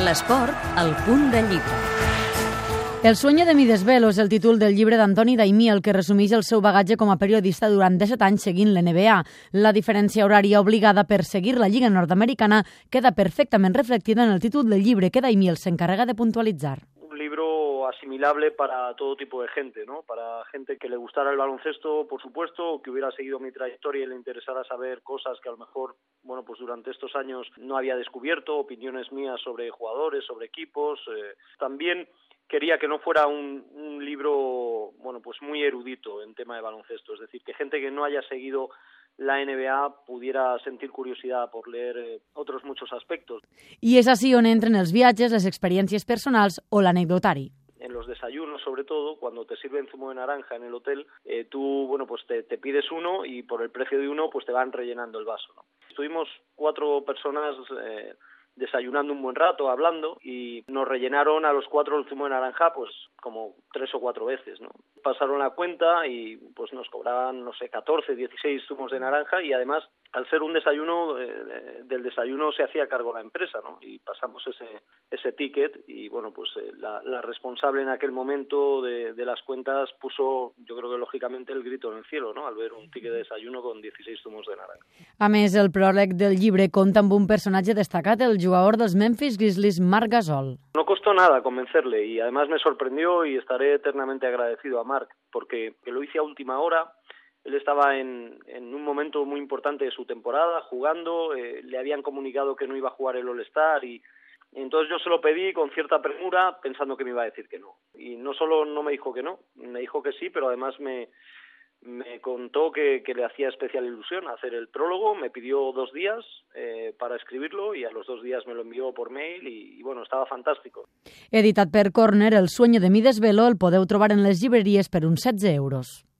L'esport, al punt de llibre. El sueño de mi desvelo és el títol del llibre d'Antoni Daimí, el que resumeix el seu bagatge com a periodista durant 17 anys seguint l'NBA. La diferència horària obligada per seguir la Lliga Nord-Americana queda perfectament reflectida en el títol del llibre que Daimí el s'encarrega de puntualitzar. Asimilable para todo tipo de gente, ¿no? Para gente que le gustara el baloncesto, por supuesto, que hubiera seguido mi trayectoria y le interesara saber cosas que a lo mejor, bueno, pues durante estos años no había descubierto, opiniones mías sobre jugadores, sobre equipos. Eh, también quería que no fuera un, libro, bueno, pues muy erudito en tema de baloncesto, es decir, que gente que no haya seguido la NBA pudiera sentir curiosidad por leer eh, otros muchos aspectos. I és així on entren els viatges, les experiències personals o l'anecdotari. Desayunos, sobre todo, cuando te sirven zumo de naranja en el hotel, eh, tú, bueno, pues te, te, pides uno y por el precio de uno, pues te van rellenando el vaso. ¿no? Estuvimos cuatro personas eh, desayunando un buen rato, hablando, y nos rellenaron a los cuatro el zumo de naranja, pues como tres o cuatro veces, ¿no? Pasaron la cuenta y pues nos cobraban, no sé, 14, 16 zumos de naranja y además, al ser un desayuno, eh, del desayuno se hacía cargo la empresa, ¿no? Y pasamos ese, ese ticket y bueno, pues eh, la, responsable en aquel momento de, de, las cuentas puso, yo creo que lógicamente, el grito en el cielo, ¿no? Al ver un ticket de desayuno con 16 zumos de naranja. A més, el pròleg del llibre compta amb un personatge destacat, el jugador dels Memphis Grizzlies, Marc Gasol. No costó nada convencerle y además me sorprendió y estaré eternamente agradecido a Marc porque lo hice a última hora. Él estaba en, en un momento muy importante de su temporada, jugando, eh, le habían comunicado que no iba a jugar el All-Star y entonces yo se lo pedí con cierta premura pensando que me iba a decir que no. Y no solo no me dijo que no, me dijo que sí, pero además me, me contó que, que, le hacía especial ilusión hacer el prólogo, me pidió dos días eh, para escribirlo y a los dos días me lo envió por mail y, y, bueno, estava fantàstico. Editat per Corner, El sueño de mi desvelo el podeu trobar en les llibreries per uns 16 euros.